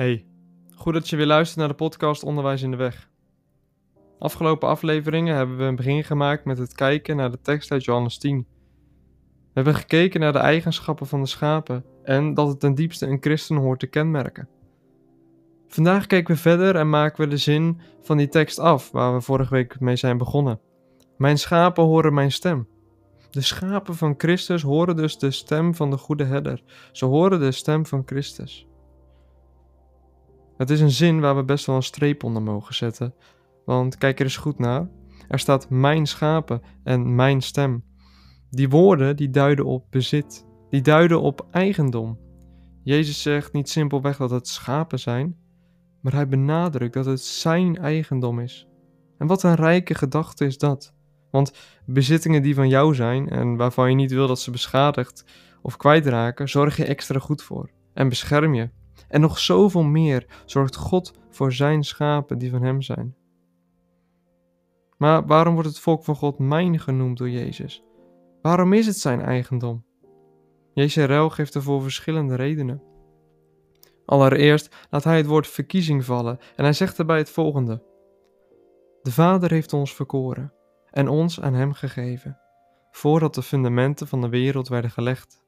Hey, goed dat je weer luistert naar de podcast Onderwijs in de Weg. Afgelopen afleveringen hebben we een begin gemaakt met het kijken naar de tekst uit Johannes 10. We hebben gekeken naar de eigenschappen van de schapen en dat het ten diepste een christen hoort te kenmerken. Vandaag kijken we verder en maken we de zin van die tekst af waar we vorige week mee zijn begonnen. Mijn schapen horen mijn stem. De schapen van Christus horen dus de stem van de goede herder. Ze horen de stem van Christus. Het is een zin waar we best wel een streep onder mogen zetten. Want kijk er eens goed naar. Er staat mijn schapen en mijn stem. Die woorden die duiden op bezit. Die duiden op eigendom. Jezus zegt niet simpelweg dat het schapen zijn, maar hij benadrukt dat het zijn eigendom is. En wat een rijke gedachte is dat. Want bezittingen die van jou zijn en waarvan je niet wil dat ze beschadigd of kwijtraken, zorg je extra goed voor en bescherm je. En nog zoveel meer zorgt God voor zijn schapen die van hem zijn. Maar waarom wordt het volk van God mijn genoemd door Jezus? Waarom is het zijn eigendom? Jezerel geeft ervoor verschillende redenen. Allereerst laat hij het woord verkiezing vallen en hij zegt erbij het volgende: De Vader heeft ons verkoren en ons aan Hem gegeven, voordat de fundamenten van de wereld werden gelegd.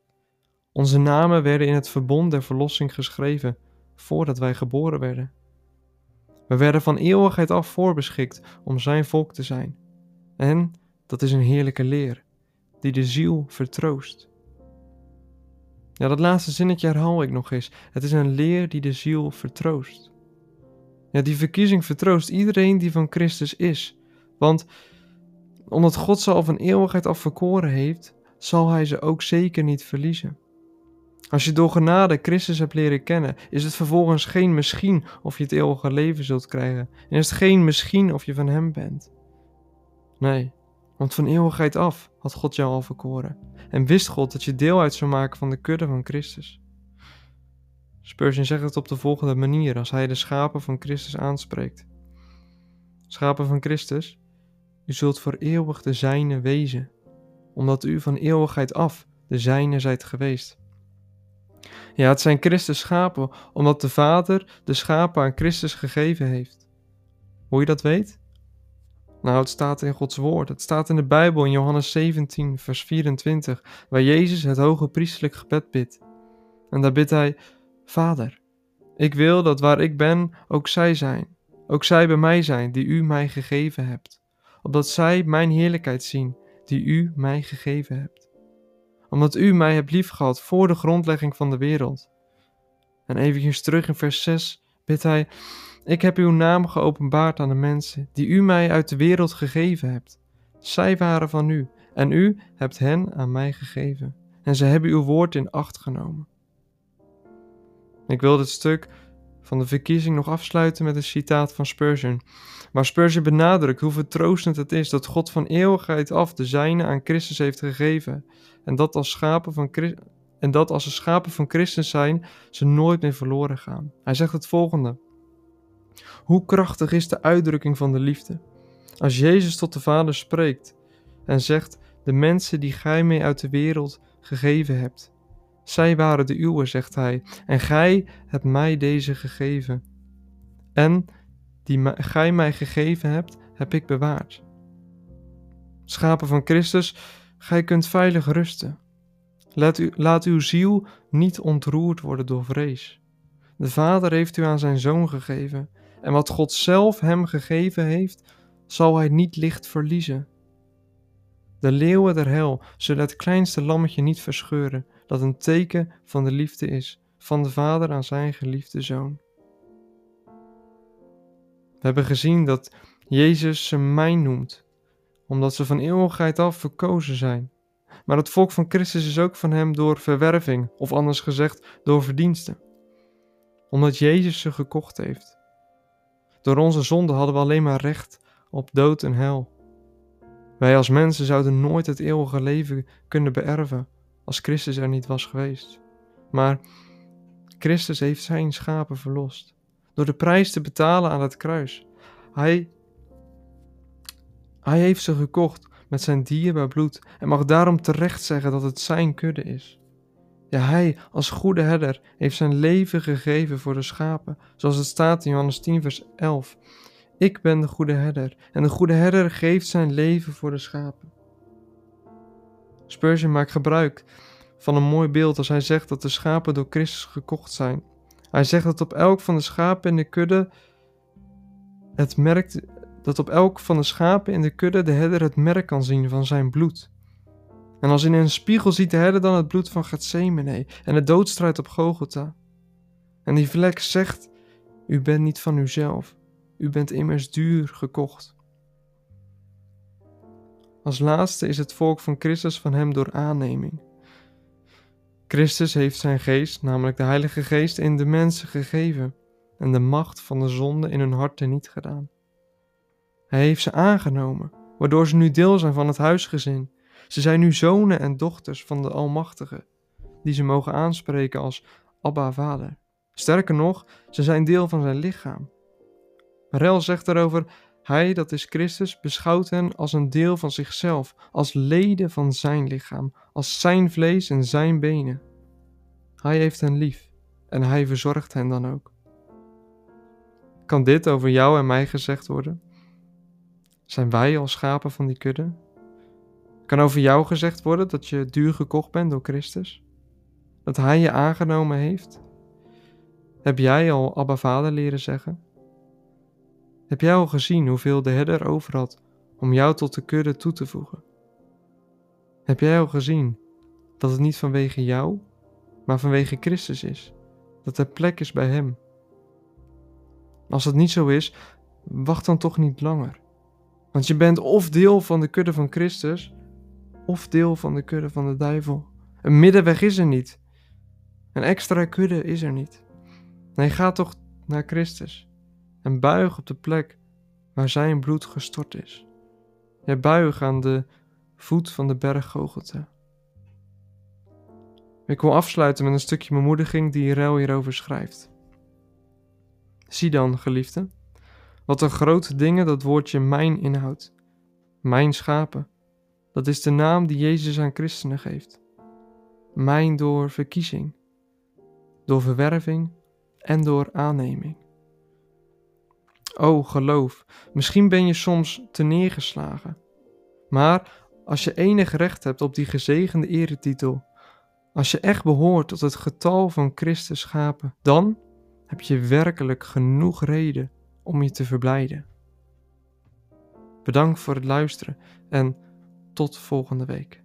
Onze namen werden in het verbond der verlossing geschreven, voordat wij geboren werden. We werden van eeuwigheid af voorbeschikt om Zijn volk te zijn. En dat is een heerlijke leer, die de ziel vertroost. Ja, dat laatste zinnetje herhaal ik nog eens. Het is een leer die de ziel vertroost. Ja, die verkiezing vertroost iedereen die van Christus is. Want omdat God ze al van eeuwigheid af verkoren heeft, zal hij ze ook zeker niet verliezen. Als je door genade Christus hebt leren kennen, is het vervolgens geen misschien of je het eeuwige leven zult krijgen. En is het geen misschien of je van Hem bent. Nee, want van eeuwigheid af had God jou al verkoren. En wist God dat je deel uit zou maken van de kudde van Christus. Spurgeon zegt het op de volgende manier als hij de schapen van Christus aanspreekt. Schapen van Christus, u zult voor eeuwig de zijne wezen, omdat u van eeuwigheid af de zijne zijt geweest. Ja, het zijn Christus schapen, omdat de Vader de schapen aan Christus gegeven heeft. Hoe je dat weet? Nou, het staat in Gods woord. Het staat in de Bijbel in Johannes 17, vers 24, waar Jezus het hoge priestelijk gebed bidt. En daar bidt hij: Vader, ik wil dat waar ik ben ook zij zijn, ook zij bij mij zijn die u mij gegeven hebt opdat zij mijn heerlijkheid zien, die u mij gegeven hebt. Omdat u mij hebt liefgehad voor de grondlegging van de wereld. En eventjes terug in vers 6 bidt hij, ik heb uw naam geopenbaard aan de mensen, die u mij uit de wereld gegeven hebt. Zij waren van u, en u hebt hen aan mij gegeven. En ze hebben uw woord in acht genomen. Ik wil dit stuk van de verkiezing nog afsluiten met een citaat van Spurgeon. Waar Spurgeon benadrukt hoe vertroostend het is dat God van eeuwigheid af de zijne aan Christus heeft gegeven. En dat als schapen van en dat als ze schapen van Christus zijn, ze nooit meer verloren gaan. Hij zegt het volgende. Hoe krachtig is de uitdrukking van de liefde? Als Jezus tot de Vader spreekt en zegt: De mensen die gij mij uit de wereld gegeven hebt, zij waren de uwe, zegt hij, en gij hebt mij deze gegeven. En die gij mij gegeven hebt, heb ik bewaard. Schapen van Christus, gij kunt veilig rusten. Laat, u, laat uw ziel niet ontroerd worden door vrees. De Vader heeft u aan zijn Zoon gegeven, en wat God zelf hem gegeven heeft, zal hij niet licht verliezen. De leeuwen der hel zullen het kleinste lammetje niet verscheuren, dat een teken van de liefde is van de Vader aan zijn geliefde Zoon. We hebben gezien dat Jezus ze mijn noemt, omdat ze van eeuwigheid af verkozen zijn. Maar het volk van Christus is ook van hem door verwerving, of anders gezegd door verdiensten. Omdat Jezus ze gekocht heeft. Door onze zonde hadden we alleen maar recht op dood en hel. Wij als mensen zouden nooit het eeuwige leven kunnen beërven als Christus er niet was geweest. Maar Christus heeft zijn schapen verlost door de prijs te betalen aan het kruis. Hij, hij heeft ze gekocht met zijn dierbaar bloed en mag daarom terecht zeggen dat het zijn kudde is. Ja, hij als goede herder heeft zijn leven gegeven voor de schapen, zoals het staat in Johannes 10, vers 11. Ik ben de goede herder en de goede herder geeft zijn leven voor de schapen. Spurgeon maakt gebruik van een mooi beeld als hij zegt dat de schapen door Christus gekocht zijn. Hij zegt dat op elk van de schapen in de kudde het merk, dat op elk van de schapen in de kudde de herder het merk kan zien van zijn bloed. En als in een spiegel ziet de herder dan het bloed van Gethsemane en de doodstrijd op Gogota. En die vlek zegt, u bent niet van uzelf, u bent immers duur gekocht. Als laatste is het volk van Christus van hem door aanneming. Christus heeft zijn geest, namelijk de Heilige Geest, in de mensen gegeven en de macht van de zonde in hun harten niet gedaan. Hij heeft ze aangenomen, waardoor ze nu deel zijn van het huisgezin. Ze zijn nu zonen en dochters van de Almachtige, die ze mogen aanspreken als Abba Vader. Sterker nog, ze zijn deel van zijn lichaam. Rel zegt daarover: Hij, dat is Christus, beschouwt hen als een deel van zichzelf, als leden van zijn lichaam, als zijn vlees en zijn benen. Hij heeft hen lief en hij verzorgt hen dan ook. Kan dit over jou en mij gezegd worden? Zijn wij als schapen van die kudde? Kan over jou gezegd worden dat je duur gekocht bent door Christus? Dat Hij je aangenomen heeft? Heb jij al Abba Vader leren zeggen? Heb jij al gezien hoeveel de herder over had om jou tot de kudde toe te voegen? Heb jij al gezien dat het niet vanwege jou, maar vanwege Christus is, dat er plek is bij Hem? Als dat niet zo is, wacht dan toch niet langer. Want je bent of deel van de kudde van Christus, of deel van de kudde van de duivel. Een middenweg is er niet. Een extra kudde is er niet. Nee, ga toch naar Christus en buig op de plek waar zijn bloed gestort is. Ja, buig aan de voet van de berg Gogolta. Ik wil afsluiten met een stukje bemoediging die Rel hierover schrijft. Zie dan, geliefde, wat een grote dingen dat woordje mijn inhoudt. Mijn schapen. Dat is de naam die Jezus aan christenen geeft. Mijn door verkiezing, door verwerving en door aanneming. O geloof, misschien ben je soms te neergeslagen. Maar als je enig recht hebt op die gezegende eretitel, als je echt behoort tot het getal van Christus schapen, dan heb je werkelijk genoeg reden om je te verblijden. Bedankt voor het luisteren en tot volgende week.